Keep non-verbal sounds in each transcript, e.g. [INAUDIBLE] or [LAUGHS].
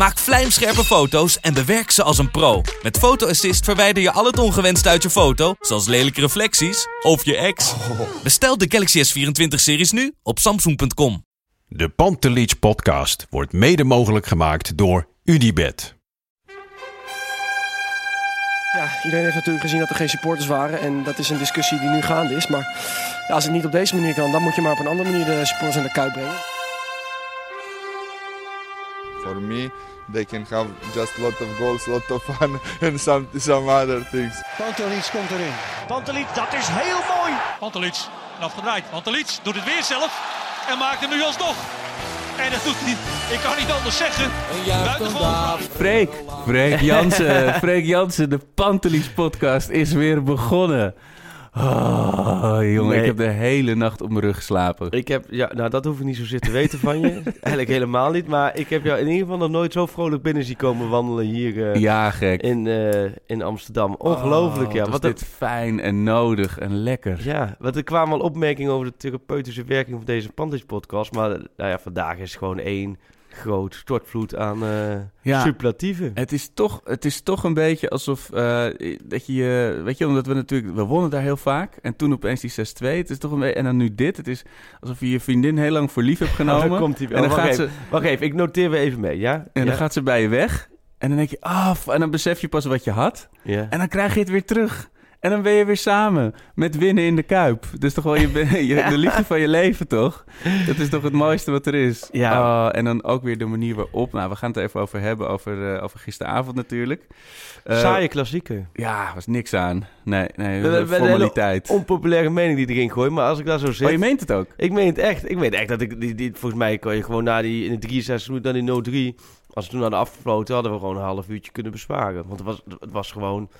Maak vlijmscherpe foto's en bewerk ze als een pro. Met Photo Assist verwijder je al het ongewenst uit je foto, zoals lelijke reflecties of je ex. Bestel de Galaxy S24-series nu op samsung.com. De Pantelich podcast wordt mede mogelijk gemaakt door Unibed. Ja, iedereen heeft natuurlijk gezien dat er geen supporters waren. En dat is een discussie die nu gaande is. Maar ja, als het niet op deze manier kan, dan moet je maar op een andere manier de supporters aan de kuip brengen. For me, they can have just a lot of goals, a lot of fun [LAUGHS] and some, some other things. Pantelic komt erin. Pantelic, dat is heel mooi. Pantelic, afgedraaid. Pantelic doet het weer zelf en maakt hem nu alsnog. En dat doet hij, ik kan niet anders zeggen. Buitengewoon. Freek, Freek Jansen, [LAUGHS] Freek Jansen, de Pantelis podcast is weer begonnen. Oh, jongen, ik heb de hele nacht op mijn rug geslapen. Ik heb, ja, nou dat hoef ik niet zozeer te weten van je. [LAUGHS] Eigenlijk helemaal niet. Maar ik heb jou in ieder geval nog nooit zo vrolijk binnen zien komen wandelen hier uh, ja, gek. In, uh, in Amsterdam. Ongelooflijk, oh, ja. Wat, wat dit fijn en nodig en lekker. Ja, want er kwamen al opmerkingen over de therapeutische werking van deze Pantelis podcast. Maar nou ja, vandaag is gewoon één groot stortvloed aan uh, ja, superlatieven. Het is, toch, het is toch een beetje alsof uh, dat je, weet je, omdat we natuurlijk, we wonnen daar heel vaak en toen opeens die 6-2. Het is toch een beetje, en dan nu dit. Het is alsof je je vriendin heel lang voor lief hebt [LAUGHS] genomen. Oh, dan komt hij en dan wacht, gaat even, ze, wacht even, ik noteer weer even mee, ja? En ja. dan gaat ze bij je weg en dan denk je, af, en dan besef je pas wat je had. Ja. En dan krijg je het weer terug. En dan ben je weer samen met winnen in de Kuip. Dus toch wel je, [LAUGHS] je, de liefde van je leven, toch? Dat is toch het mooiste wat er is. Ja. Oh, en dan ook weer de manier waarop. Nou, we gaan het er even over hebben, over, uh, over gisteravond natuurlijk. Uh, Saaie klassieker. Ja, was niks aan. Nee, nee, we, formaliteit. Een onpopulaire mening die erin gooien, maar als ik daar zo zeg... Oh, je meent het ook? Ik meen het echt. Ik meen echt dat ik... Die, die, volgens mij kon je gewoon na die... In de 63 minuten, dan die 0-3... Als we toen hadden afgefloten, hadden we gewoon een half uurtje kunnen besparen. Want het was, het was gewoon...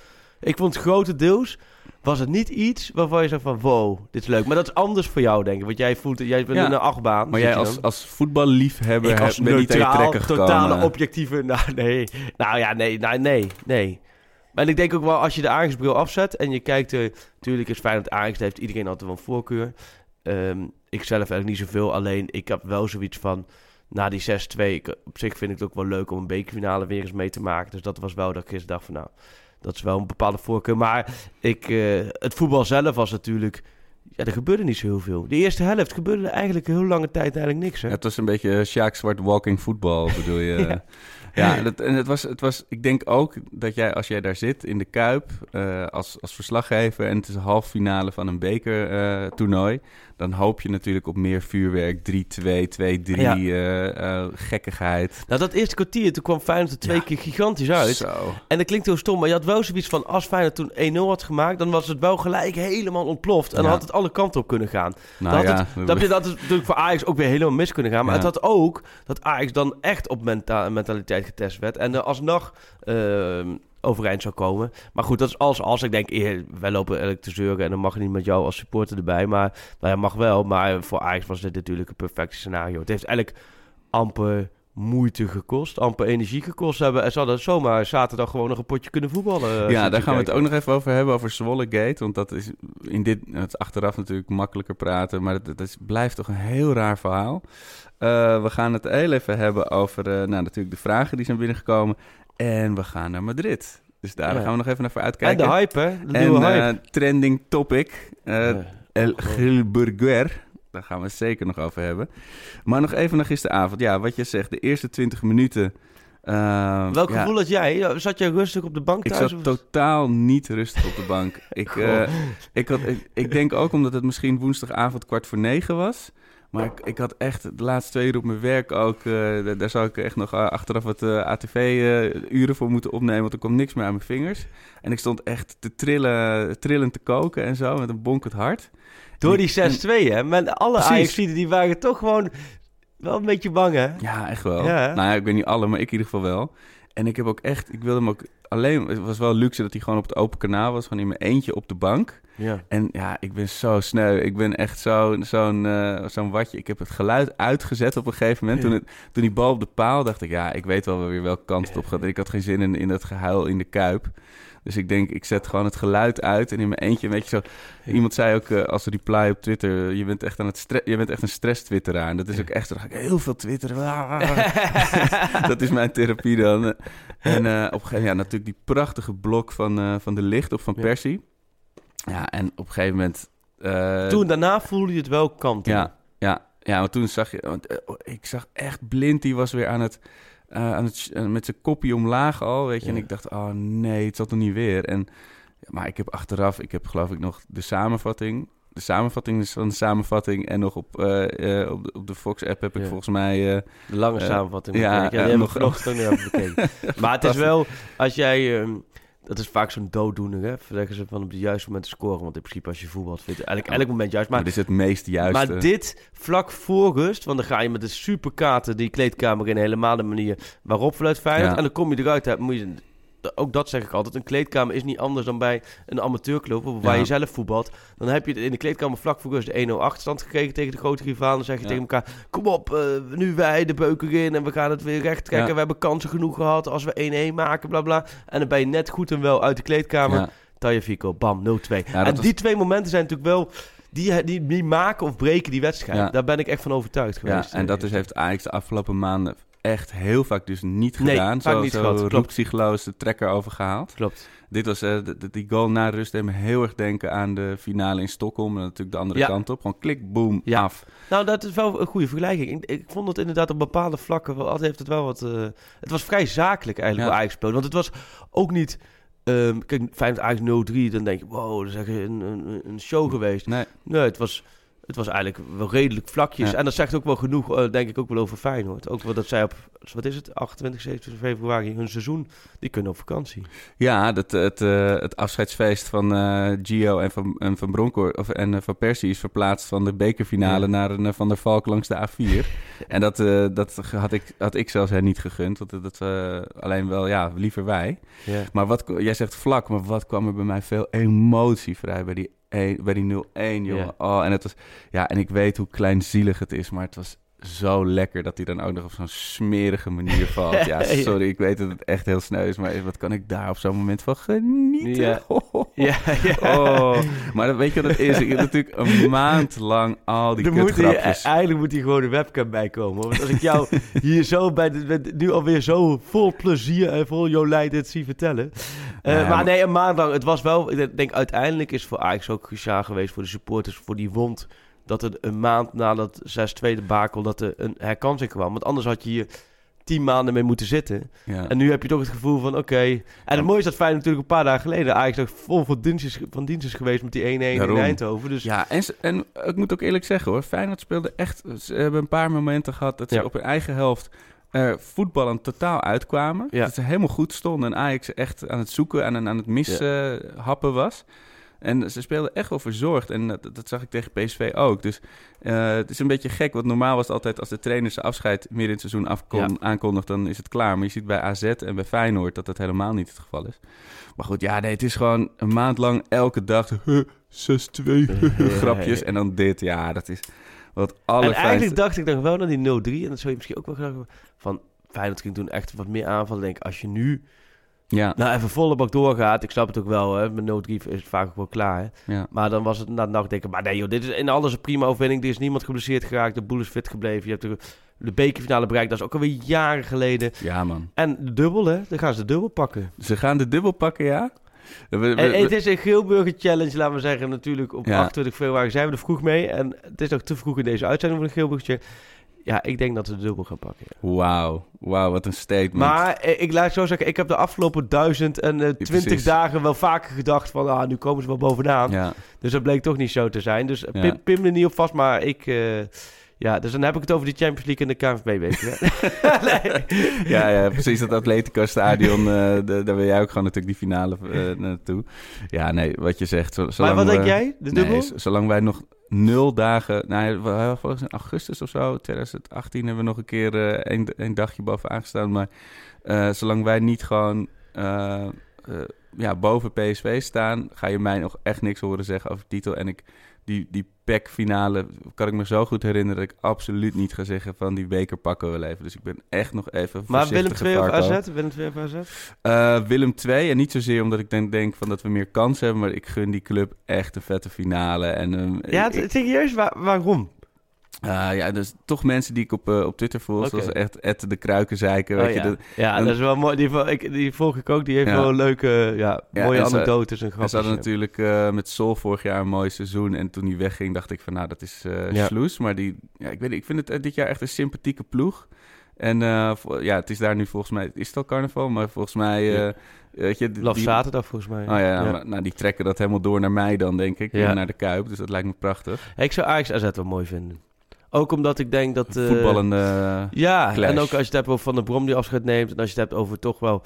Ik vond grotendeels was het niet iets waarvan je zegt van wow, dit is leuk. Maar dat is anders voor jou, denk ik. Want jij voelt, jij bent ja. in een achtbaan. Maar jij als, als voetballiefhebber ik als niet trekken totale objectieve... [LAUGHS] Nou, nee. Nou ja, nee, nou, nee, nee. Maar ik denk ook wel, als je de Ajax-bril afzet en je kijkt... Uh, natuurlijk is fijn dat Ajax heeft iedereen altijd wel een voorkeur. Um, ik zelf eigenlijk niet zoveel. Alleen, ik heb wel zoiets van... Na die 6-2, op zich vind ik het ook wel leuk om een bekerfinale weer eens mee te maken. Dus dat was wel dat ik gisteren dacht van nou... Dat is wel een bepaalde voorkeur. Maar ik, uh, het voetbal zelf was natuurlijk... Ja, er gebeurde niet zo heel veel. De eerste helft gebeurde eigenlijk heel lange tijd eigenlijk niks. Hè? Het was een beetje Sjaak Zwart walking voetbal, bedoel je? [LAUGHS] ja. En het was, het was, ik denk ook dat jij, als jij daar zit in de Kuip uh, als, als verslaggever en het is een halve finale van een bekertoernooi, uh, dan hoop je natuurlijk op meer vuurwerk, 3-2, 2-3, ja. uh, gekkigheid. Nou, dat eerste kwartier, toen kwam Feyenoord er twee ja. keer gigantisch uit. Zo. En dat klinkt heel stom, maar je had wel zoiets van, als Feyenoord toen 1-0 had gemaakt, dan was het wel gelijk helemaal ontploft. En ja. dan had het alle kanten op kunnen gaan. Nou, dan ja. had het, dat, dat is natuurlijk voor Ajax ook weer helemaal mis kunnen gaan. Maar het had ook dat Ajax dan echt op menta mentaliteit getest werd. En uh, alsnog uh, overeind zou komen. Maar goed, dat is als als. Ik denk, eer, wij lopen eigenlijk te zeuren en dan mag niet met jou als supporter erbij. Maar nou ja, mag wel. Maar voor Ajax was dit natuurlijk een perfect scenario. Het heeft eigenlijk amper moeite gekost, amper energie gekost hebben. En ze hadden zomaar zaterdag gewoon nog een potje kunnen voetballen. Ja, daar gaan we het ook nog even over hebben, over Zwolle Gate. Want dat is in dit, het achteraf natuurlijk makkelijker praten. Maar het blijft toch een heel raar verhaal. Uh, we gaan het heel even hebben over uh, nou, natuurlijk de vragen die zijn binnengekomen. En we gaan naar Madrid. Dus daar ja. gaan we nog even naar voor uitkijken. En de hype, hè? De en, hype. Uh, trending topic. El Gilburguer. Daar gaan we het zeker nog over hebben. Maar nog even naar gisteravond. Ja, wat je zegt, de eerste 20 minuten. Uh, Welk ja, gevoel had jij? Zat jij rustig op de bank thuis? Ik zat of... totaal niet rustig op de bank. ik, [LAUGHS] uh, ik, had, ik, ik, denk ook omdat het misschien woensdagavond kwart voor negen was. Maar ik, ik had echt de laatste twee uur op mijn werk ook... Uh, daar zou ik echt nog achteraf wat ATV-uren voor moeten opnemen... want er kwam niks meer aan mijn vingers. En ik stond echt te trillen, trillend te koken en zo, met een bonkend hart. Door die 6-2, hè? Maar alle Ajaxiden die waren toch gewoon wel een beetje bang, hè? Ja, echt wel. Ja, nou ja, ik weet niet alle, maar ik in ieder geval wel. En ik heb ook echt, ik wilde hem ook alleen, het was wel luxe dat hij gewoon op het open kanaal was. Gewoon in mijn eentje op de bank. Ja. En ja, ik ben zo sneu. Ik ben echt zo'n zo'n eh, zo'n watje. Ik heb het geluid uitgezet op een gegeven moment. Toen, het, toen die bal op de paal, dacht ik, ja, ik weet wel weer welke kant het op gaat. Ik had geen zin in, in dat gehuil in de kuip. Dus ik denk, ik zet gewoon het geluid uit en in mijn eentje, weet je zo. Iemand zei ook uh, als reply op Twitter, je bent echt aan het je bent echt een stress-twitteraar. En dat is ook echt, dan ga ik heel veel twitteren. [LAUGHS] dat is mijn therapie dan. En uh, op een gegeven moment, ja, natuurlijk die prachtige blok van, uh, van de licht of van Persie. Ja, en op een gegeven moment... toen daarna voelde je het wel kanten. Ja, ja, ja, maar toen zag je... Want, ik zag echt blind, die was weer aan het... Uh, aan het, uh, met zijn kopje omlaag al, weet je. Ja. En ik dacht, oh nee, het zat er niet weer. En, maar ik heb achteraf, ik heb geloof ik nog de samenvatting. De samenvatting is van de samenvatting. En nog op, uh, op, de, op de Fox-app heb ik Ja. volgens mij... De lange samenvatting. ja, Ja, die hebben nog- ook nog even bekeken. [LAUGHS] Maar het is wel, als jij... ehm, dat is vaak zo'n dooddoener, hè? Zeggen ze van op het juiste moment te scoren. Want in principe als je voetbalt, vindt eigenlijk elk moment juist. maar Maar, dit is het meest juiste. maar dit vlak voor rust, want dan ga je met de superkaarten die kleedkamer in helemaal de manier waarop vanuit Feyenoord. Ja. En dan kom je eruit, moet je... Ook dat zeg ik altijd. Een kleedkamer is niet anders dan bij een amateurclub waar Ja. je zelf voetbalt. Dan heb je in de kleedkamer vlak voor rust de 1-0 achterstand gekregen tegen de grote rivaal. Dan zeg je Ja. tegen elkaar, kom op, eh, nu wij de beuken in en we gaan het weer recht trekken. Ja. We hebben kansen genoeg gehad als we 1-1 maken, bla bla. En dan ben je net goed en wel uit de kleedkamer. Ja. Taya Fico, bam, 0-2. Ja, dat en was- die twee momenten zijn natuurlijk wel... Die, die, die maken of breken die wedstrijd. Daar ben ik echt van overtuigd Ja, geweest. en dat is, heeft Ajax de afgelopen maanden echt heel vaak dus niet Nee, gedaan. vaak zo niet zo gehad, klopt. roepsigloos de trekker overgehaald. Klopt. Dit was, eh, de- de- die goal na rust deed me heel erg denken aan de finale in Stockholm. En natuurlijk de andere Ja. kant op. Gewoon klik, boom, Ja. af. Nou, dat is wel een goede vergelijking. Ik, ik vond het inderdaad op bepaalde vlakken... Wel, altijd heeft het wel wat... eh, het was vrij zakelijk eigenlijk Ja. hoe Ajax speelde. Want het was ook niet... ehm kijk, Feyenoord Ajax 0-3, dan denk je... Wow, dat is echt een, een, een show geweest. Nee, Nee, het was, het was eigenlijk wel redelijk vlakjes. Ja. En dat zegt ook wel genoeg, eh, denk ik, ook wel over Feyenoord. Ook wel dat zij op, wat is het, 28, 27 februari hun seizoen, die kunnen op vakantie. Ja, dat, het, eh, het afscheidsfeest van eh, Gio en van, en van of, en eh, van Persie is verplaatst van de bekerfinale Ja. naar een eh, Van der Valk langs de A4. [LAUGHS] en dat, eh, dat had, ik, had ik zelfs hen niet gegund. Want dat, eh, alleen wel, ja, liever wij. Ja. Maar wat, jij zegt vlak, maar wat kwam er bij mij veel emotie vrij bij die, 1 bij die 0-1, jongen. Oh, en het was, ja, en ik weet hoe kleinzielig het is, maar het was zo lekker dat hij dan ook nog op zo'n smerige manier [LAUGHS] valt. Ja, sorry, ik weet dat het echt heel sneu is, maar wat kan ik daar op zo'n moment van genieten? Ja. [LAUGHS] Ja, ja. Oh, maar dat, weet je wat het is? Ik heb natuurlijk een [LAUGHS] maand lang al die moet kutgrapjes. eigenlijk moet hier gewoon een webcam bij komen. Want als ik jou hier zo bij de, bij de- nu alweer zo vol plezier en vol Jolijt dit zie vertellen. Eh, Ja, maar maar- nee, een maand lang. Het was wel, ik denk uiteindelijk is voor Ajax ook cruciaal geweest voor de supporters, voor die wond. Dat er een maand na dat 6-2 debakel, dat er een herkansing kwam. Want anders had je hier tien maanden mee moeten zitten. Ja. En nu heb je toch het gevoel van, oké. En het mooie is dat Feyenoord natuurlijk een paar dagen geleden... Ajax nog vol van dienst is, van dienst is geweest met die 1-1 in. Eindhoven. Dus Ja, en, en ik moet ook eerlijk zeggen hoor, Feyenoord speelde echt... Ze hebben een paar momenten gehad dat ze Ja. op hun eigen helft eh voetballen totaal uitkwamen. Dat ze helemaal goed stonden en Ajax echt aan het zoeken en aan het mishappen was. En ze speelden echt wel verzorgd. En dat, dat zag ik tegen PSV ook. Dus eh, het is een beetje gek. Want normaal was het altijd als de trainer zijn afscheid midden in het seizoen afkon, Ja. aankondigt, dan is het klaar. Maar je ziet bij AZ en bij Feyenoord dat dat helemaal niet het geval is. Maar goed, ja, nee, het is gewoon een maand lang elke dag [LAUGHS] huh, 6-2 [LAUGHS] grapjes. En dan dit, ja, dat is wat En allerfijnste. eigenlijk dacht ik dan wel naar die 0-3. En dat zou je misschien ook wel graag van Feyenoord ging toen echt wat meer aanvallen. Denk als je nu Ja, nou even volle bak doorgaat. Ik snap het ook wel, hè. Met 0-3 is vaak ook wel klaar. Hè? ja. Maar dan was het na de nacht denken, maar nee joh, dit is in alles een prima overwinning. Er is niemand geblesseerd geraakt, de boel is fit gebleven. Je hebt de, de bekerfinale bereikt, dat is ook alweer jaren geleden. ja, man. En de dubbel, hè. Dan gaan ze de dubbel pakken. Ze gaan de dubbel pakken, ja? We- we- En, het is een Geelburger Challenge, laten we zeggen. Natuurlijk, op Ja. 28 februari zijn we er vroeg mee. En het is nog te vroeg in deze uitzending voor de Geelburger Challenge. Ja, ik denk dat ze de dubbel gaan pakken. ja. Wauw, wauw, wat een statement. Maar eh, ik laat zo zeggen, ik heb de afgelopen duizend en eh, twintig dagen wel vaker gedacht van, ah, nu komen ze wel bovenaan. ja. Dus dat bleek toch niet zo te zijn. Dus eh, pim, pim er niet op vast, maar ik... ja, dus dan heb ik het over die Champions League en de KNVB-beker. [LAUGHS] nee. ja, ja, precies. Dat Atletico Stadion, eh, de- daar wil jij ook gewoon natuurlijk die finale eh, [LAUGHS] naartoe. Ja, nee, wat je zegt. Maar wat denk jij? De dubbel? Nee, zolang wij nog nul dagen... Nou, ja, volgens in augustus of zo, 2018, hebben we nog een keer eh, een, een dagje bovenaan gestaan. Maar zolang wij niet gewoon ja, boven PSV staan, ga je mij nog echt niks horen zeggen over de titel. En ik, die, die PEC-finale kan ik me zo goed herinneren dat ik absoluut niet ga zeggen van die beker pakken we wel even. Dus ik ben echt nog even Maar Willem voorzichtige 2 of. AZ? Willem 2 of AZ? Eh, Willem 2 en niet zozeer omdat ik denk, denk van dat we meer kans hebben, maar ik gun die club echt een vette finale. En, ehm, Ja, ik- serieus? Waar, waarom? Ah, ja, dus toch mensen die ik op, eh, op Twitter volg, zoals echt Ed de Kruikenzeiker. Oh, weet ja. je, de- ja, dat is wel mooi. Die, ik, die volg ik ook. Die heeft Ja. wel leuke, ja, Ja, mooie en ze- anekdotes en En grapjes. ze hadden natuurlijk eh, met Sol vorig jaar een mooi seizoen. En toen hij wegging, dacht ik van nou, dat is sloes. Maar die, ja, ik, weet, ik vind het dit jaar echt een sympathieke ploeg. En ja, het is daar nu volgens mij, is het al carnaval? Maar volgens mij, Ja. weet je... Laf die- zaterdag volgens mij. Oh ja, maar, nou, die trekken dat helemaal door naar mij dan, denk ik. Ja. Naar de Kuip, dus dat lijkt me prachtig. Ik zou Ajax AZ wel mooi vinden. Ook omdat ik denk dat... eh, Voetballende... Ja, clash. en ook als je het hebt over Van der Brom die afscheid neemt... en als je het hebt over toch wel...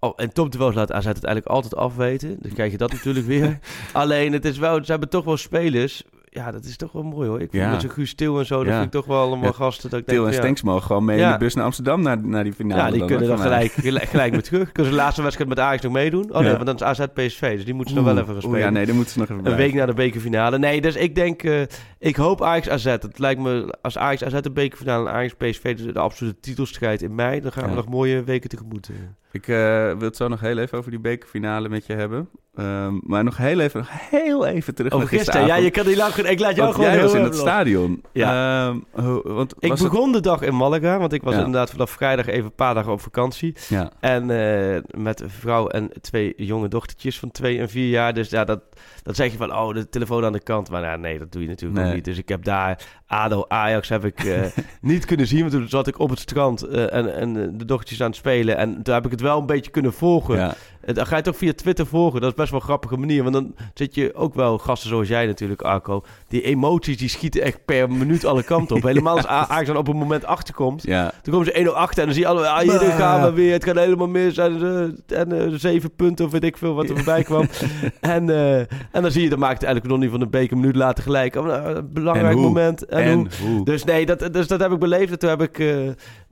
Oh, en topduels laat AZ het eigenlijk altijd afweten. Dan krijg je dat [LAUGHS] natuurlijk weer. Alleen, het is wel, ze hebben toch wel spelers... Ja, dat is toch wel mooi hoor. Ik vind Ja. met zo'n Guus Til en zo... dat Ja. vind ik toch wel allemaal Ja, gasten. Dat ik Til denk, en ja, Stenks mogen gewoon mee in de bus naar Amsterdam naar, naar die finale. Ja, die dan, kunnen dan gelijk, gelijk, gelijk weer terug. Kunnen ze de laatste wedstrijd met Ajax nog meedoen? Oh nee, Ja. want dan is AZ PSV. Dus die moeten ze nog wel even gaan Oeh, spelen. ja, nee, dan moeten ze nog even Een week na de bekerfinale. Nee, dus ik denk... eh, ik hoop Ajax AZ. Het lijkt me... Als Ajax AZ de bekerfinale en Ajax PSV... De, de absolute titelstrijd in mei... dan gaan we Ja. nog mooie weken tegemoet. eh. Ik eh, wil het zo nog heel even over die bekerfinale met je hebben. Ehm, maar nog heel even, nog heel even terug Over naar gisteren. Ja, je kan niet lang... Ik laat jou Want gewoon jij was in het stadion. Ja. Ehm, want Ik het- begon de dag in Malaga, want ik was Ja. inderdaad vanaf vrijdag even een paar dagen op vakantie. Ja. En eh, met een vrouw en twee jonge dochtertjes van twee en vier jaar. Dus ja, dat, dat zeg je van, oh, de telefoon aan de kant. Maar nee, dat doe je natuurlijk Nee. Niet. Dus ik heb daar ADO Ajax heb ik eh, [LAUGHS] niet kunnen zien. Want toen zat ik op het strand eh, en, en eh, de dochtertjes aan het spelen. En toen heb ik het wel een beetje kunnen volgen. Ja. Eh, Dan ga je het ook via Twitter volgen. Dat is best wel een grappige manier. Want dan zit je ook wel, gasten zoals jij natuurlijk, Arco. Die emoties die schieten echt per minuut alle kanten op. [LAUGHS] Helemaal als Ajax dan op een moment achterkomt. ja. Toen komen ze 1-0 achter en dan zie je allemaal, ah, hier gaan we weer. Het gaat helemaal mis. En, eh, en eh, zeven punten of weet ik veel wat er voorbij kwam. [LAUGHS] en, eh, en dan zie je, dan maakt eigenlijk nog niet van de beker een minuut later gelijk. Oh, een belangrijk En hoe? moment. En, En hoe. hoe? Dus nee, dat, dus dat heb ik beleefd. En toen heb ik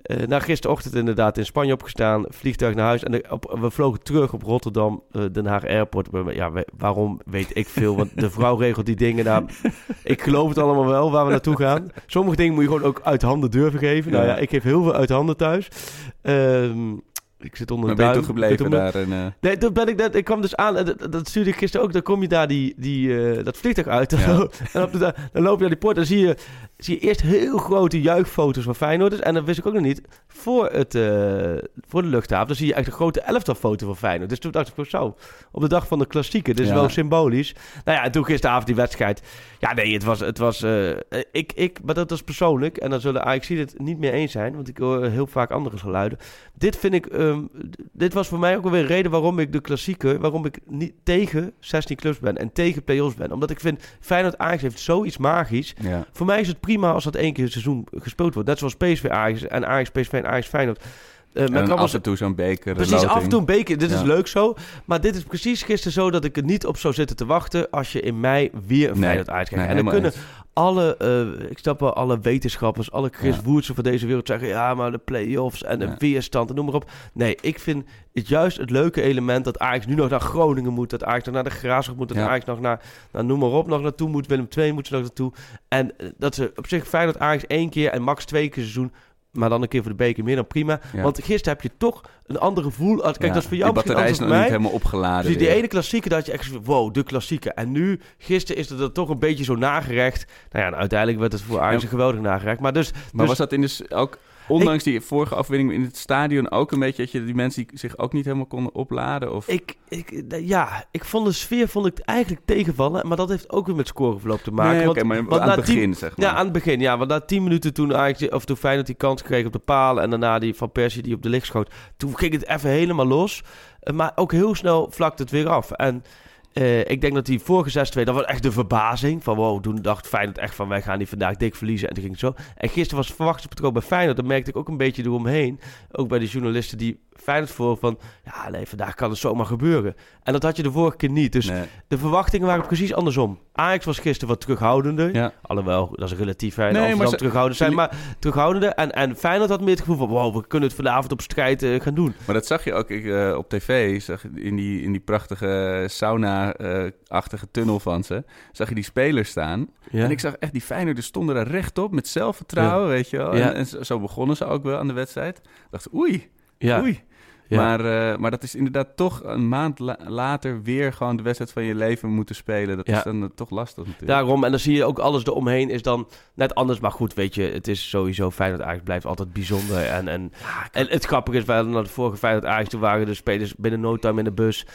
eh na gisterochtend inderdaad in Spanje opgestaan. Vliegtuig naar huis. En de- op, we vlogen terug op Rotterdam, eh, Den Haag Airport. Ja, we- waarom weet ik veel. Want de vrouw regelt die dingen. Nou, ik geloof het allemaal wel waar we naartoe gaan. Sommige dingen moet je gewoon ook uit handen durven geven. Nou Ja. ja, ik geef heel veel uit handen thuis. Ehm, ik zit onder Maar een ben je duim. gebleven daar? En, eh, Nee, toen ben ik, net- ik kwam dus aan, en dat, dat stuurde ik gisteren ook. Dan kom je daar die, die, eh, dat vliegtuig uit. Ja. [LAUGHS] en op de, dan loop je naar die poort. Dan zie je, zie je eerst heel grote juichfoto's van Feyenoorders. En dat wist ik ook nog niet. Voor, het, eh, voor de luchthaven. Dan zie je echt een grote elftalfoto van Feyenoord. Dus toen dacht ik van zo. Op de dag van de klassieke. Dit is Ja. wel symbolisch. Nou ja, en toen gisteravond die wedstrijd. Ja, nee, het was... Het was ik, ik, maar dat is persoonlijk. En dan zullen Ajax het niet meer eens zijn. Want ik hoor heel vaak andere geluiden. Dit vind ik... ehm, dit was voor mij ook wel weer een reden waarom ik de klassieke... Waarom ik niet tegen 16 clubs ben. En tegen play-offs ben. Omdat ik vind... Feyenoord Ajax heeft zoiets magisch. ja. Voor mij is het prima als dat één keer het seizoen gespeeld wordt. Net zoals PSV Ajax en Ajax PSV en Ajax Feyenoord. Men En af en toe zo'n beker. Precies, loting. af en toe een beker. Dit is leuk zo. Maar dit is precies gisteren zo dat ik er niet op zou zitten te wachten... als je in mei weer een Feyenoord nee, en dan kunnen alle, eh, ik snap wel, alle wetenschappers... alle Chris Ja. Woertsen van deze wereld zeggen... ja, maar de play-offs en de Ja. weerstand en noem maar op. Nee, ik vind het juist het leuke element... dat Ajax nu nog naar Groningen moet... dat Ajax nog naar de Graafschap moet... dat Ja. Ajax nog naar, noem maar op, nog naartoe moet. Willem II moet ze nog naartoe. En eh, dat ze op zich Feyenoord Ajax één keer... en max twee keer seizoen... maar dan een keer voor de beker meer dan prima. Ja. Want gisteren heb je toch een ander gevoel. Kijk, Ja, dat is voor jou misschien anders niet voor mij. helemaal opgeladen. Dus die weer. ene klassieker dat je echt wow, de klassieker. En nu, gisteren is het er toch een beetje zo nagerecht. Nou ja, en uiteindelijk werd het voor Ajax Ja. geweldig nagerecht. Maar dus, Maar dus was dat in de, s- ook, ondanks die vorige afwinning in het stadion, ook een beetje dat je die mensen die zich ook niet helemaal konden opladen? Of? ik, ik, ja, ik vond de sfeer vond ik eigenlijk tegenvallen. Maar dat heeft ook weer met scoreverloop te maken. nee, want, maar want aan het tien- begin, zeg maar. Ja, aan het begin. Ja, want na 10 minuten toen Ajax, of toen Feyenoord die kans kreeg op de palen en daarna die van Persie die op de licht schoot, toen ging het even helemaal los. Eh, Maar ook heel snel vlakte het weer af. En eh, ik denk dat die vorige 6-2, dat was echt de verbazing. Van wow, toen dacht Feyenoord echt van wij gaan die vandaag dik verliezen. En toen ging het zo. En gisteren was het verwachtingspatroon bij Feyenoord. Dat merkte ik ook een beetje eromheen. Ook bij de journalisten die Feyenoord voor van... Ja, nee, vandaag kan het zomaar gebeuren. En dat had je de vorige keer niet. Dus Nee. de verwachtingen waren precies andersom. Ajax was gisteren wat terughoudender. Ja. Alhoewel, dat is relatief in Nee, maar ze- terughoudend zijn. Maar terughoudender. En, en Feyenoord had meer het gevoel van... Wow, we kunnen het vanavond op strijd eh, gaan doen. Maar dat zag je ook ik, eh, op tv, zag in die, in die prachtige sauna-achtige tunnel van ze. Zag je die spelers staan. Ja. En ik zag echt die Feyenoorders stonden daar rechtop met zelfvertrouwen, weet je wel. Ja. En, en zo- zo begonnen ze ook wel aan de wedstrijd. Ik dacht, oei, ja. Ja. Maar, eh, maar dat is inderdaad toch een maand la- later weer gewoon de wedstrijd van je leven moeten spelen. Dat Ja. is dan eh, toch lastig natuurlijk. Daarom, en dan zie je ook alles eromheen is dan net anders. Maar goed, weet je, het is sowieso Feyenoord Ajax blijft altijd bijzonder. [LAUGHS] En, en, en het grappige is, wij hadden naar de vorige Feyenoord Ajax, toen waren de spelers binnen no time in de bus.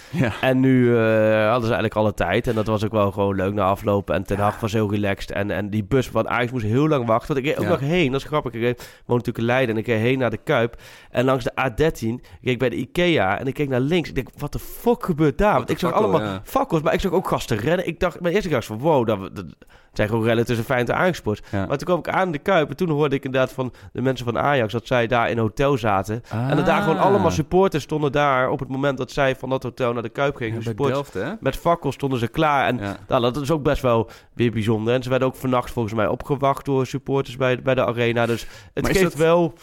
En nu eh, hadden ze eigenlijk alle tijd. En dat was ook wel gewoon leuk na aflopen. En Ten Hag was heel relaxed. En, en die bus van Ajax moest heel lang wachten. Want ik reed ook nog heen, dat is grappig. Ik woon natuurlijk in Leiden en ik reed heen naar de Kuip. En langs de A13 keek ik bij de Ikea en ik keek naar links. Ik denk, wat de fuck gebeurt daar? Want ik zag allemaal ja. fakkels, maar ik zag ook gasten rennen. Ik dacht, mijn eerste gedachte van, wow, dat, dat zijn gewoon rellen tussen Feyenoord en. Ja. Maar toen kwam ik aan de Kuip en toen hoorde ik inderdaad van de mensen van Ajax dat zij daar in een hotel zaten. En dat daar gewoon Ah. allemaal supporters stonden daar op het moment dat zij van dat hotel naar de Kuip gingen. Ja, Delft, hè? met fakkels stonden ze klaar. En Ja. nou, dat is ook best wel weer bijzonder. En ze werden ook vannacht volgens mij opgewacht door supporters bij, bij de arena. Dus het Maar geeft dat- wel...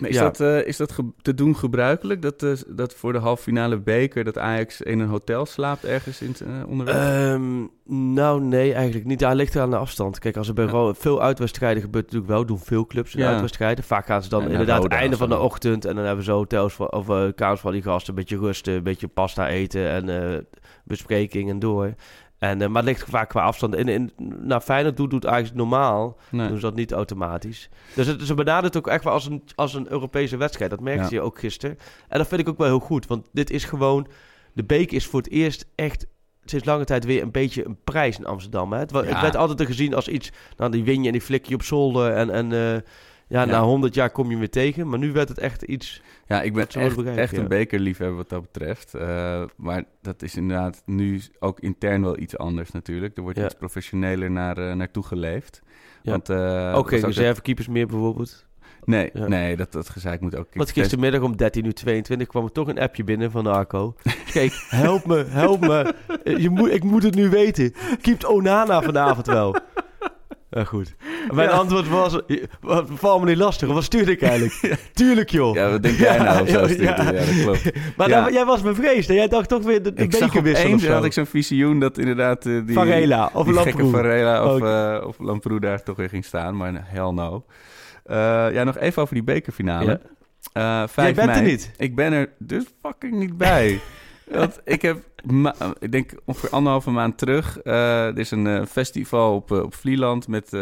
Maar is Ja. dat, eh, is dat te doen gebruikelijk? Dat, eh, dat voor de halve finale beker dat Ajax in een hotel slaapt ergens in, uh, onderweg? Ehm, nou, nee, eigenlijk niet. Daar ligt er aan de afstand. Kijk, als er bij Ja. Veel uitwedstrijden gebeurt natuurlijk wel, doen veel clubs in uitwedstrijden. Vaak gaan ze dan inderdaad het einde van de ochtend en dan hebben ze hotels voor, of kamers van die gasten, een beetje rusten, een beetje pasta eten en eh bespreking en door. En, eh, maar het ligt vaak qua afstand. In, in, nou, Feyenoord doet, doet eigenlijk normaal. nee. doen ze dat niet automatisch. Dus het, ze benaderen het ook echt wel als een, als een Europese wedstrijd. Dat merkte Ja. je ook gisteren. En dat vind ik ook wel heel goed. Want dit is gewoon... De beek is voor het eerst echt sinds lange tijd weer een beetje een prijs in Amsterdam. Hè? Het, wa- Ja. het werd altijd er gezien als iets... Nou, die win je en die flik je op zolder. En, en eh, ja, na honderd jaar kom je weer tegen. Maar nu werd het echt iets... Ja, ik ben echt, echt een bekerliefhebber wat dat betreft. Eh, maar dat is inderdaad nu ook intern wel iets anders natuurlijk. Er wordt iets professioneler naar, eh, naartoe geleefd. Want, was ook reservekeepers meer bijvoorbeeld. Nee, Ja. nee dat, dat gezeik moet ook... Want gistermiddag om 13 uur 22 kwam er toch een appje binnen van Arco. [LAUGHS] Kijk, help me, help me. Eh, Je moet, ik moet het nu weten. Keept Onana vanavond wel? Ja, goed. [LAUGHS] Mijn Ja. antwoord was, eh, wat, val me niet lastig. Wat stuurde ik eigenlijk? [LAUGHS] Tuurlijk, joh. Ja, wat denk jij nou? [LAUGHS] Of zo Ja, dat klopt. Maar dan- jij was bevreesd en jij dacht toch weer de, de ik bekerwissel of zo. had ik zo'n visioen dat inderdaad eh, die, Varela of die gekke Lamproe. Varela of, eh, of Lamproe daar toch weer ging staan. Maar hell no. Eh, ja, nog even over die bekerfinale. Eh 5 Jij bent er mei. niet. Ik ben er dus fucking niet bij. Want ik heb, ik denk ongeveer anderhalve maand terug. eh, er is een eh, festival op, eh, op Vlieland met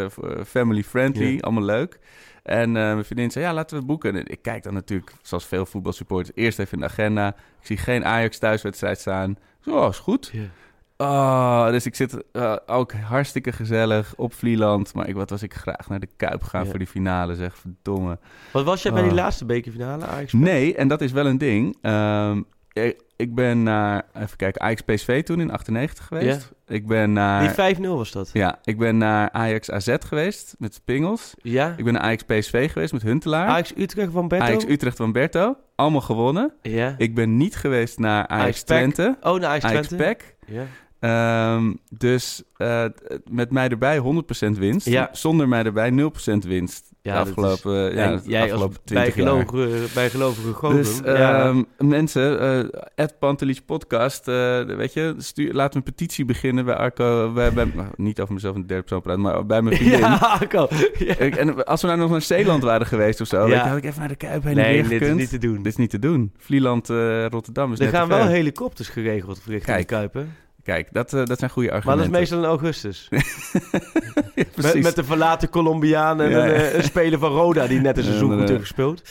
family friendly, Ja. allemaal leuk. En mijn vriendin zei, ja, laten we het boeken. En ik kijk dan natuurlijk, zoals veel voetbalsupporters, eerst even in de agenda. Ik zie geen Ajax thuiswedstrijd staan. Zo, is goed. Ja. Oh, dus ik zit ook hartstikke gezellig op Vlieland. Maar ik, wat was ik graag naar de Kuip gaan Ja. voor die finale, zeg. Verdomme. Wat was jij bij die Oh. laatste bekerfinale? Ajax? Nee, en dat is wel een ding. Ehm, ik, ben naar, even kijken, Ajax PSV toen in 98 geweest. Ik ben naar, Die 5-0 was dat. ja, ik ben naar Ajax AZ geweest met Pingels. Ja? Ik ben naar Ajax PSV geweest met Huntelaar. Ajax Utrecht van Berto? Ajax Utrecht van Berto. Allemaal gewonnen. Ja. Ik ben niet geweest naar Ajax, Ajax PEC. Twente. Oh, naar Ajax Ajax Twente? PEC. Ja. Ehm, dus eh, met mij erbij 100% winst. Ja. Zonder mij erbij 0% winst. Ja, de afgelopen, ja, En de jij als afgelopen 20 jaar. bijgelovige, bijgelovige goden. Dus ja. ehm, mensen, eh Ed Pantelich podcast, eh, weet je, stuur, laten we een petitie beginnen bij Arco, bij, bij, nou, niet over mezelf in de derde persoon praten, maar bij mijn [LAUGHS] vriendin. ja, Arco. Ja. En als we nou nog naar Zeeland waren geweest of zo, weet je, Ja. had ik even naar de Kuip heen en Nee, dit is niet te doen. Dit is niet te doen. Vlieland, eh, Rotterdam is Er gaan wel helikopters geregeld richting Kijk, de Kuipen. Kijk, dat, eh, dat zijn goede Maar dat argumenten. is meestal in augustus. [LAUGHS] [LAUGHS] Met, de verlaten Colombiaan en een, eh, een speler van Roda die net een seizoen goed heeft gespeeld.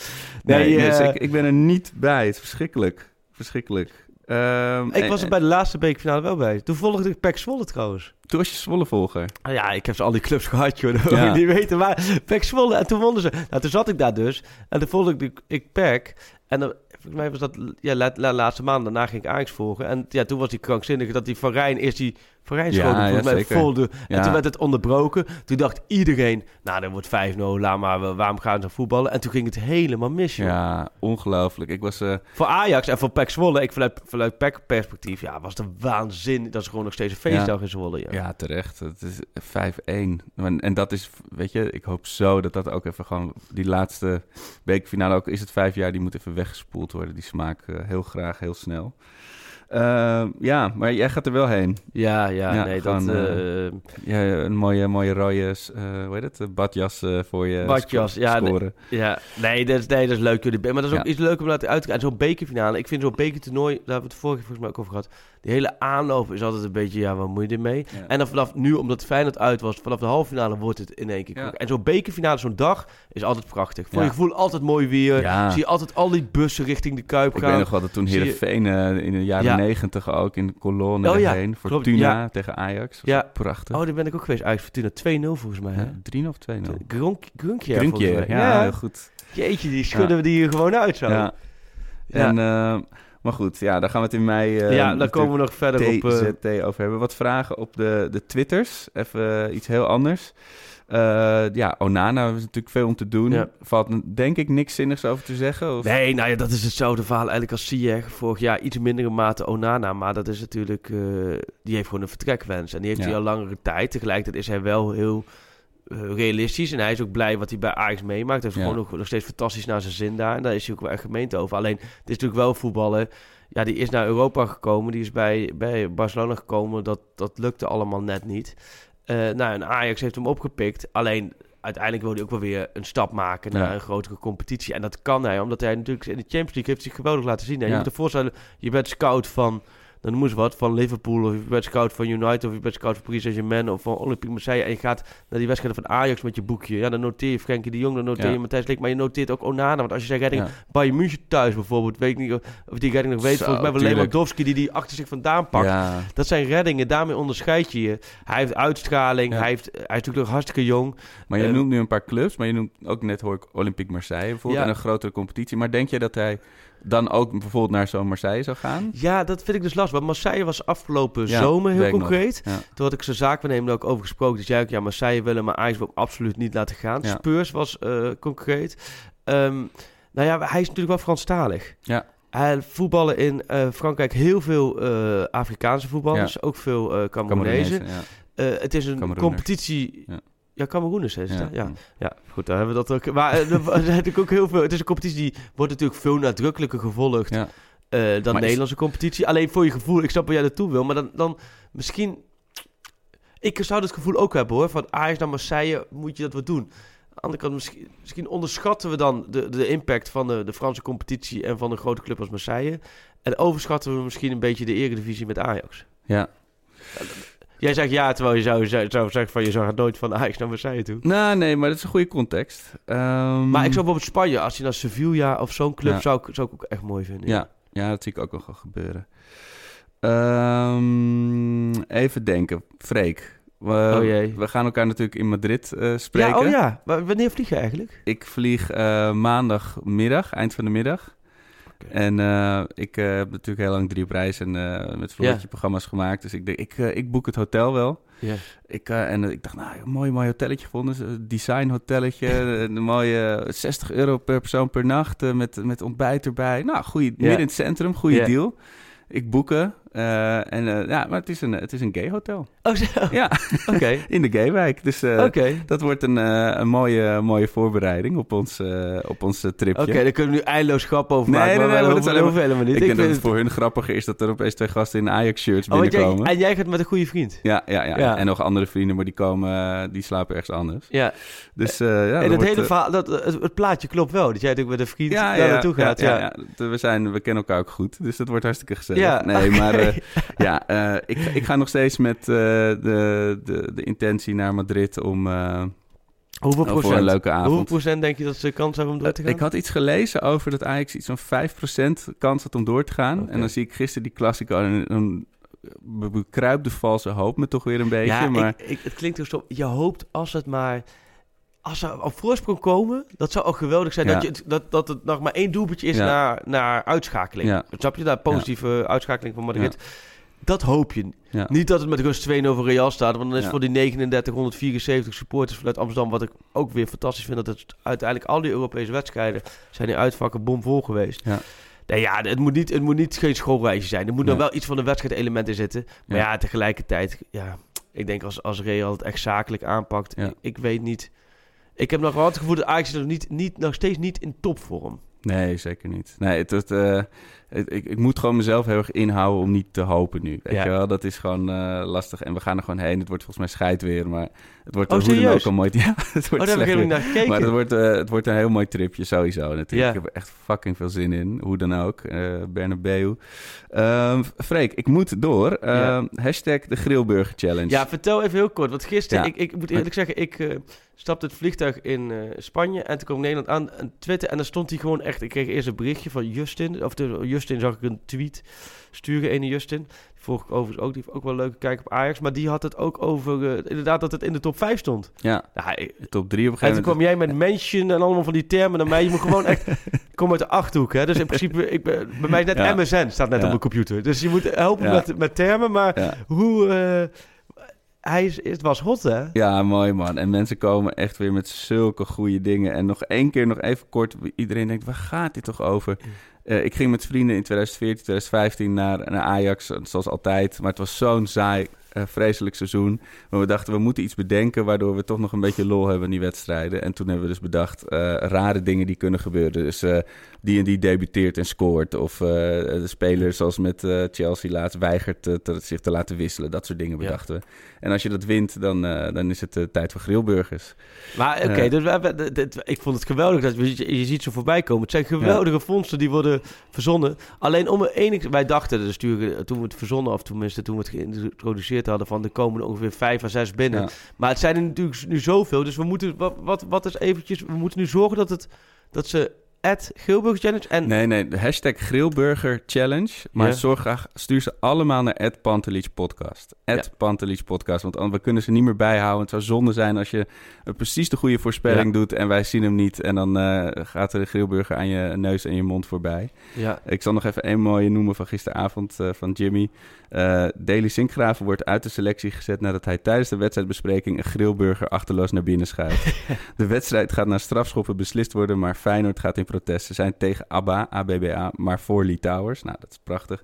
Nee, Nee, dus eh, ik, ik ben er niet bij. Het is verschrikkelijk. Verschrikkelijk. Ehm, ik was en- er bij de laatste beekfinale wel bij. Toen volgde ik Pek Zwolle trouwens. Toen was je Zwolle-volger. Ah ja, ik heb ze al die clubs gehad, joh. [LAUGHS] Dat Ja. niet weten. Maar Pek Zwolle, en toen wonnen ze. Nou, toen zat ik daar dus. En toen volgde ik, de, ik Pek. En dan, volgens mij was dat ja, la, la- laatste maand. Daarna ging ik Ajax volgen. En ja, toen was die krankzinnig dat die Van Rijn eerst die Van Rijnschoten Ja, ja, volgens mij zeker. vol de- En Ja. toen werd het onderbroken. Toen dacht iedereen, nou, dan wordt 5-0, laat maar, waarom gaan ze voetballen? En toen ging het helemaal mis, joh. Ja, ongelooflijk. Ik was... eh, Voor Ajax en voor PEC Zwolle, ik vanuit, vanuit PEC perspectief, ja, was het waanzin. Dat is gewoon nog steeds een feestdag in Zwolle, ja. Ja, terecht. Het is 5-1. En, en dat is, weet je, ik hoop zo dat dat ook even gewoon... Die laatste bekerfinale, ook is het vijf jaar, die moet even weggespoeld worden. Die smaak eh, heel graag, heel snel. Eh, ja, maar jij gaat er wel heen. Ja, ja, Ja, nee, gewoon, dat... Ja, een mooie, mooie rode, eh hoe heet het, badjas voor je Badjas, sco- ja, nee. Ja, nee, dat is, nee, dat is leuk. Maar dat is ook Ja. iets leuk om laten uit te kijken. En zo'n bekerfinale, ik vind zo'n bekertoernooi, daar hebben we het vorige keer volgens mij ook over gehad. Die hele aanloop is altijd een beetje, ja, wat moet je ermee? Ja. En dan vanaf nu, omdat Feyenoord uit was, vanaf de halve finale wordt het in één keer. Ja. En zo'n bekerfinale, zo'n dag, is altijd prachtig. Voor je gevoel altijd mooi weer. Ja. Zie je altijd al die bussen richting de Kuip Ik gaan. weet nog wel dat toen Zie je- Heerenveen eh, in de jaren Ja. negentig ook in de kolonne Oh heen. Fortuna tegen Ajax. Ja. Ja. Prachtig. Oh, daar ben ik ook geweest. Ajax Fortuna 2-0 volgens mij. Hè? Ja, 3 of 2-0. Gronk, Grunkje, ja, heel goed. Jeetje, die schudden we die hier gewoon uit zo. Ja. Ja. En, eh, maar goed, ja, daar gaan we het in mei eh, ja, dan komen we nog verder op... eh, TZT over hebben. Wat vragen op de, de Twitters. Even eh, iets heel anders. Eh, ja, Onana is natuurlijk veel om te doen. Ja. Valt denk ik niks zinnigs over te zeggen. Of... Nee, nou ja, dat is hetzelfde verhaal eigenlijk als Ziyech. Vorig jaar iets mindere mate Onana. Maar dat is natuurlijk... eh, die heeft gewoon een vertrekwens. En die heeft Ja. hij al langere tijd. Tegelijkertijd is hij wel heel eh, realistisch. En hij is ook blij wat hij bij Ajax meemaakt. Hij heeft Ja. gewoon nog, nog steeds fantastisch naar zijn zin daar. En daar is hij ook wel echt gemeend over. Alleen, het is natuurlijk wel voetballen. Ja, die is naar Europa gekomen. Die is bij, bij Barcelona gekomen. Dat, dat lukte allemaal net niet. Eh, nou, en Ajax heeft hem opgepikt. Alleen, uiteindelijk wil hij ook wel weer een stap maken naar Ja. een grotere competitie. En dat kan hij, omdat hij natuurlijk in de Champions League heeft zich geweldig laten zien. Je moet je voorstellen, je bent scout van, dan ze wat, van Liverpool, of je bent scout van United, of je bent scout van Paris Saint-Germain, of van Olympique Marseille. En je gaat naar die wedstrijden van Ajax met je boekje. Ja, dan noteer je Frenkie de Jong, dan noteer Ja. je Matthijs Leek, maar je noteert ook Onana. Want als je zegt redding, Ja. Bayern München thuis bijvoorbeeld, weet ik niet of die redding nog weet. Zo, Volgens mij wel. Lewandowski die die achter zich vandaan pakt. Ja, Dat zijn reddingen, daarmee onderscheid je je. Hij heeft uitstraling, hij, heeft, hij is natuurlijk nog hartstikke jong. maar je Eh, noemt nu een paar clubs, maar je noemt ook net hoor ik Olympique Marseille bijvoorbeeld Ja. en een grotere competitie. Maar denk je dat hij dan ook bijvoorbeeld naar zo'n Marseille zou gaan? Ja, dat vind ik dus lastig. Want Marseille was afgelopen Ja, zomer heel concreet. Ja. Toen had ik zijn zaakwaarnemer ook over gesproken. Dus jij ook, ja, Marseille willen, maar Ajax wil absoluut niet laten gaan. Ja. Spurs was eh, concreet. Ehm, nou ja, hij is natuurlijk wel Franstalig. Ja. Hij voetballen in eh, Frankrijk heel veel eh, Afrikaanse voetballers. Ook veel Cameroenezen. Eh, het is een competitie... Ja. Cameroeners is het, Ja. ja. Ja, goed, dan hebben we dat ook. Maar eh, er [LAUGHS] natuurlijk ook heel veel. Het is een competitie die wordt natuurlijk veel nadrukkelijker gevolgd Ja. eh, dan de is- Nederlandse competitie. Alleen voor je gevoel, ik snap waar jij naartoe wil, maar dan, dan misschien. Ik zou dat gevoel ook hebben hoor. Van Ajax naar Marseille moet je dat wat doen. Aan de andere kant, misschien, misschien onderschatten we dan de, de impact van de, de Franse competitie en van een grote club als Marseille. En overschatten we misschien een beetje de eredivisie met Ajax. ja. Jij zegt ja, terwijl je zou, zou, zou zeggen van je zou nooit van Ajax naar Marseille toe. Nou, nee, maar dat is een goede context. Ehm, Maar ik zou bijvoorbeeld Spanje, als je naar Sevilla of zo'n club, Ja. zou, ik, zou ik ook echt mooi vinden. Ja, ja, dat zie ik ook wel gebeuren. Ehm, even denken. Freek. We, Oh jee. we gaan elkaar natuurlijk in Madrid eh, spreken. Ja, oh ja. Wanneer vlieg je eigenlijk? Ik vlieg eh, maandagmiddag, eind van de middag. En eh, ik eh, heb natuurlijk heel lang drie op reis en eh, met vloertje programma's gemaakt. Dus ik denk, ik, ik boek het hotel wel. Ik, en ik dacht, nou, een mooi, mooi hotelletje gevonden. Een design hotelletje. [LAUGHS] een mooie 60 euro per persoon per nacht. met, met ontbijt erbij. Nou, goeie, midden in het centrum. Goede deal. Ik boeken. Eh, en eh, ja, maar het is een, het is een gay hotel. Oh, zo. Ja, [LAUGHS] Oké. in de gaywijk. Dus Oké. dat wordt een, een mooie, mooie voorbereiding op ons, op ons tripje. Oké, daar kunnen we nu eindeloos grap over Nee, maken. nee, nee, maar, maar dat is helemaal niet. ik denk dat het voor hun grappiger is dat er opeens twee gasten in Ajax-shirts Oh, want jij, binnenkomen. en jij gaat met een goede vriend. Ja, ja, ja, Ja. En nog andere vrienden, maar die komen, die slapen ergens anders. Ja. Dus ja, en dat wordt, hele verhaal, dat, het, het plaatje klopt wel. Dat jij natuurlijk met een vriend ja, daar ja, naartoe gaat. Ja. We, zijn, we kennen elkaar ook goed, dus dat wordt hartstikke gezellig. Ja, nee, maar [LAUGHS] eh, [LAUGHS] ja, eh, ik, ik ga nog steeds met eh, de, de, de intentie naar Madrid om Hoeveel voor een procent? leuke avond. Hoeveel procent denk je dat ze kans hebben om door te gaan? Ik had iets gelezen over dat Ajax iets van 5% kans had om door te gaan. En dan zie ik gisteren die klassico en dan be- bekruipt de valse hoop me toch weer een beetje. ja, maar ik, ik, het klinkt dus zo. Je hoopt als het maar... Als ze op voorsprong komen, dat zou ook geweldig zijn. Ja. Dat, je, het- dat, dat het nog maar één doelpuntje is Ja. naar, naar uitschakeling. Ja. Snap je? Dat positieve uitschakeling van Madrid. Dat hoop je. Niet dat het met rust 2-0 voor Real staat. Want dan is voor die 3974 supporters vanuit Amsterdam... wat ik ook weer fantastisch vind... dat het uiteindelijk al die Europese wedstrijden... zijn die uitvakken bomvol geweest. Ja. Nee, ja, het moet, niet, het moet niet geen schoolreisje zijn. Er moet dan wel iets van een wedstrijdelement in zitten. Maar ja, tegelijkertijd... Ja, ik denk als, als Real het echt zakelijk aanpakt... Ik weet niet... Ik heb nog wel het gevoel dat Ajax nog, niet, niet, nog steeds niet in topvorm. Nee, zeker niet. Nee, het, het, eh, ik, ik moet gewoon mezelf heel erg inhouden om niet te hopen nu. Weet Ja. je wel, dat is gewoon eh, lastig. En we gaan er gewoon heen. Het wordt volgens mij scheid weer, maar het wordt Oh, hoe dan ook een mooi... [LAUGHS] Ja, het wordt Oh, daar heb ik naar gekeken. Maar het wordt, eh, het wordt een heel mooi tripje sowieso natuurlijk. Ja. Ik heb er echt fucking veel zin in. Hoe dan ook. eh Bernabeu. Ehm Freek, ik moet door. Ehm, Hashtag de Grillburger Challenge. Ja, vertel even heel kort. Want gisteren, Ja. ik, ik moet eerlijk zeggen, ik stapte het vliegtuig in Spanje en toen kwam ik Nederland aan en Twitter en dan stond hij gewoon echt. Ik kreeg eerst een berichtje van Justin, of de, Justin zag ik een tweet sturen, ene Justin. Volg ik overigens ook, die heeft ook wel een leuke kijk op Ajax, maar die had het ook over, eh, inderdaad, dat het in de top 5 stond. Ja, Ja, top drie op een en gegeven toen moment. kwam jij met mention en allemaal van die termen naar mij. Je moet gewoon echt... [LAUGHS] Ik kom uit de Achterhoek, hè. Dus in principe... Ik ben, bij mij is net Ja. MSN, staat net Ja. op mijn computer. Dus je moet helpen met, met termen. Maar hoe... eh, hij is, het was hot, hè? Ja, mooi man. En mensen komen echt weer met zulke goede dingen. En nog één keer, nog even kort. Iedereen denkt, waar gaat dit toch over? Eh, ik ging met vrienden in 2014, 2015 naar, naar Ajax, zoals altijd. Maar het was zo'n saai, vreselijk seizoen. Maar we dachten, we moeten iets bedenken... waardoor we toch nog een beetje lol hebben in die wedstrijden. En toen hebben we dus bedacht, eh, rare dingen die kunnen gebeuren. Dus eh, die en die debuteert en scoort. Of eh, de speler, zoals met eh, Chelsea laatst, weigert eh, te- zich te laten wisselen. Dat soort dingen Ja. bedachten we. En als je dat wint, dan, eh, dan is het eh, tijd voor grillburgers. Maar oké, dus we hebben, dit- dit- ik vond het geweldig dat je, je ziet ze voorbij komen. Het zijn geweldige vondsten die worden verzonnen. Alleen om enig, wij dachten, dus toen we het verzonnen, of tenminste toen we het geïntroduceerd hadden, van er komen er ongeveer vijf à zes binnen. Ja. Maar het zijn er natuurlijk nu zoveel, dus we moeten, wat, wat, wat is eventjes, we moeten nu zorgen dat, het, dat ze Challenge en Nee, nee, de hashtag Grillburger Challenge. Maar Ja. zorg graag, stuur ze allemaal naar Pantelich Podcast. Ja. Pantelich Podcast, want anders- we kunnen ze niet meer bijhouden. Het zou zonde zijn als je precies de goede voorspelling Ja. doet en wij zien hem niet. En dan eh, gaat de grillburger aan je neus en je mond voorbij. ja, Ik zal nog even één mooie noemen van gisteravond eh, van Jimmy. Eh Daily Sinkgraven wordt uit de selectie gezet nadat hij tijdens de wedstrijdbespreking een grillburger achterloos naar binnen schuift. [LAUGHS] de wedstrijd gaat naar strafschoppen beslist worden, maar Feyenoord gaat in protest. Ze zijn tegen ABBA, ABBA, maar voor Litouwers. Nou, dat is prachtig.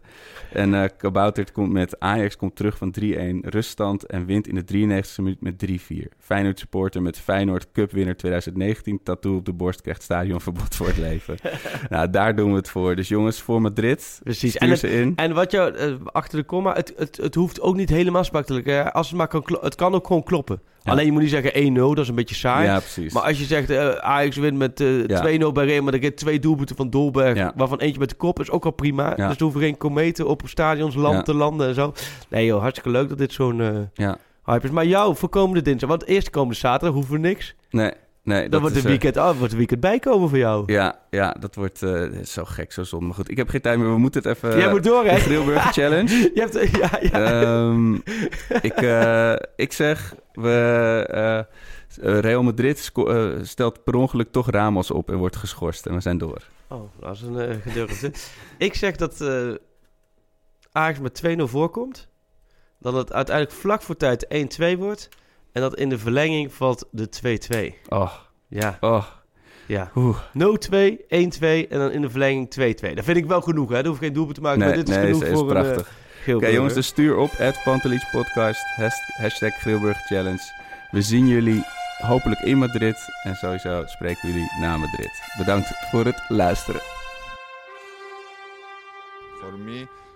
En Kaboutert komt met Ajax komt terug van 3-1 ruststand en wint in de 93e minuut met 3-4. Feyenoord supporter met Feyenoord Cup winner 2019 tattoo op de borst krijgt stadionverbod voor het leven. [LAUGHS] nou, daar doen we het voor. Dus jongens, voor Madrid, precies. En, het, in. en wat jou, eh, achter de komma, het, het, het hoeft ook niet helemaal hè. Als het maar kan, het kan ook gewoon kloppen. Ja. Alleen je moet niet zeggen 1-0, dat is een beetje saai. Ja, precies. Maar als je zegt eh, Ajax wint met eh, Ja. 2-0 bij Real, maar get twee doelpunten van Dolberg, waarvan eentje met de kop is ook al prima. Dus er hoeven geen kometen op stadions land te landen en zo. Nee joh, hartstikke leuk dat dit zo'n eh, Ja, hype is. Maar jou voor komende dinsdag, want eerst komende zaterdag hoeven we niks. nee, nee. Dan dat wordt een eh, weekend, oh, wordt een weekend bijkomen voor jou. Ja, ja, dat wordt eh, zo gek, zo zonde. Maar goed, ik heb geen tijd meer. We moeten het even... Jij moet door, de hè? Grillburger [LAUGHS] Challenge. Je hebt, ja, ja. Ehm, ik, eh, ik zeg, we, Real Madrid stelt per ongeluk toch Ramos op en wordt geschorst. En we zijn door. Oh, dat is een uh, gedurfde. ik zeg dat eh Ajax met 2-0 voorkomt. Dat het uiteindelijk vlak voor tijd 1-2 wordt. En dat in de verlenging valt de 2-2. Oh, Ja, oh. ja. Oeh. 0-2, 1-2 en dan in de verlenging 2-2. Dat vind ik wel genoeg, hè. Er hoeft geen doelpunt te maken, Nee, maar dit is nee, genoeg is, is voor prachtig. een uh, Oké jongens, dus stuur op Pantelich Podcast, has- hashtag Challenge. We zien jullie hopelijk in Madrid en sowieso spreken we jullie na Madrid. Bedankt voor het luisteren. For me,